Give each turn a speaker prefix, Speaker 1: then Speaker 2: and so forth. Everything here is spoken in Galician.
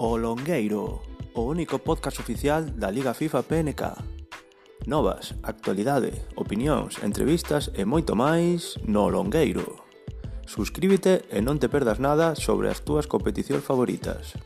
Speaker 1: O Longueiro, o único podcast oficial da Liga FIFA PNK. Novas, actualidade, opinións, entrevistas e moito máis no Longueiro. Suscríbete e non te perdas nada sobre as túas competicións favoritas.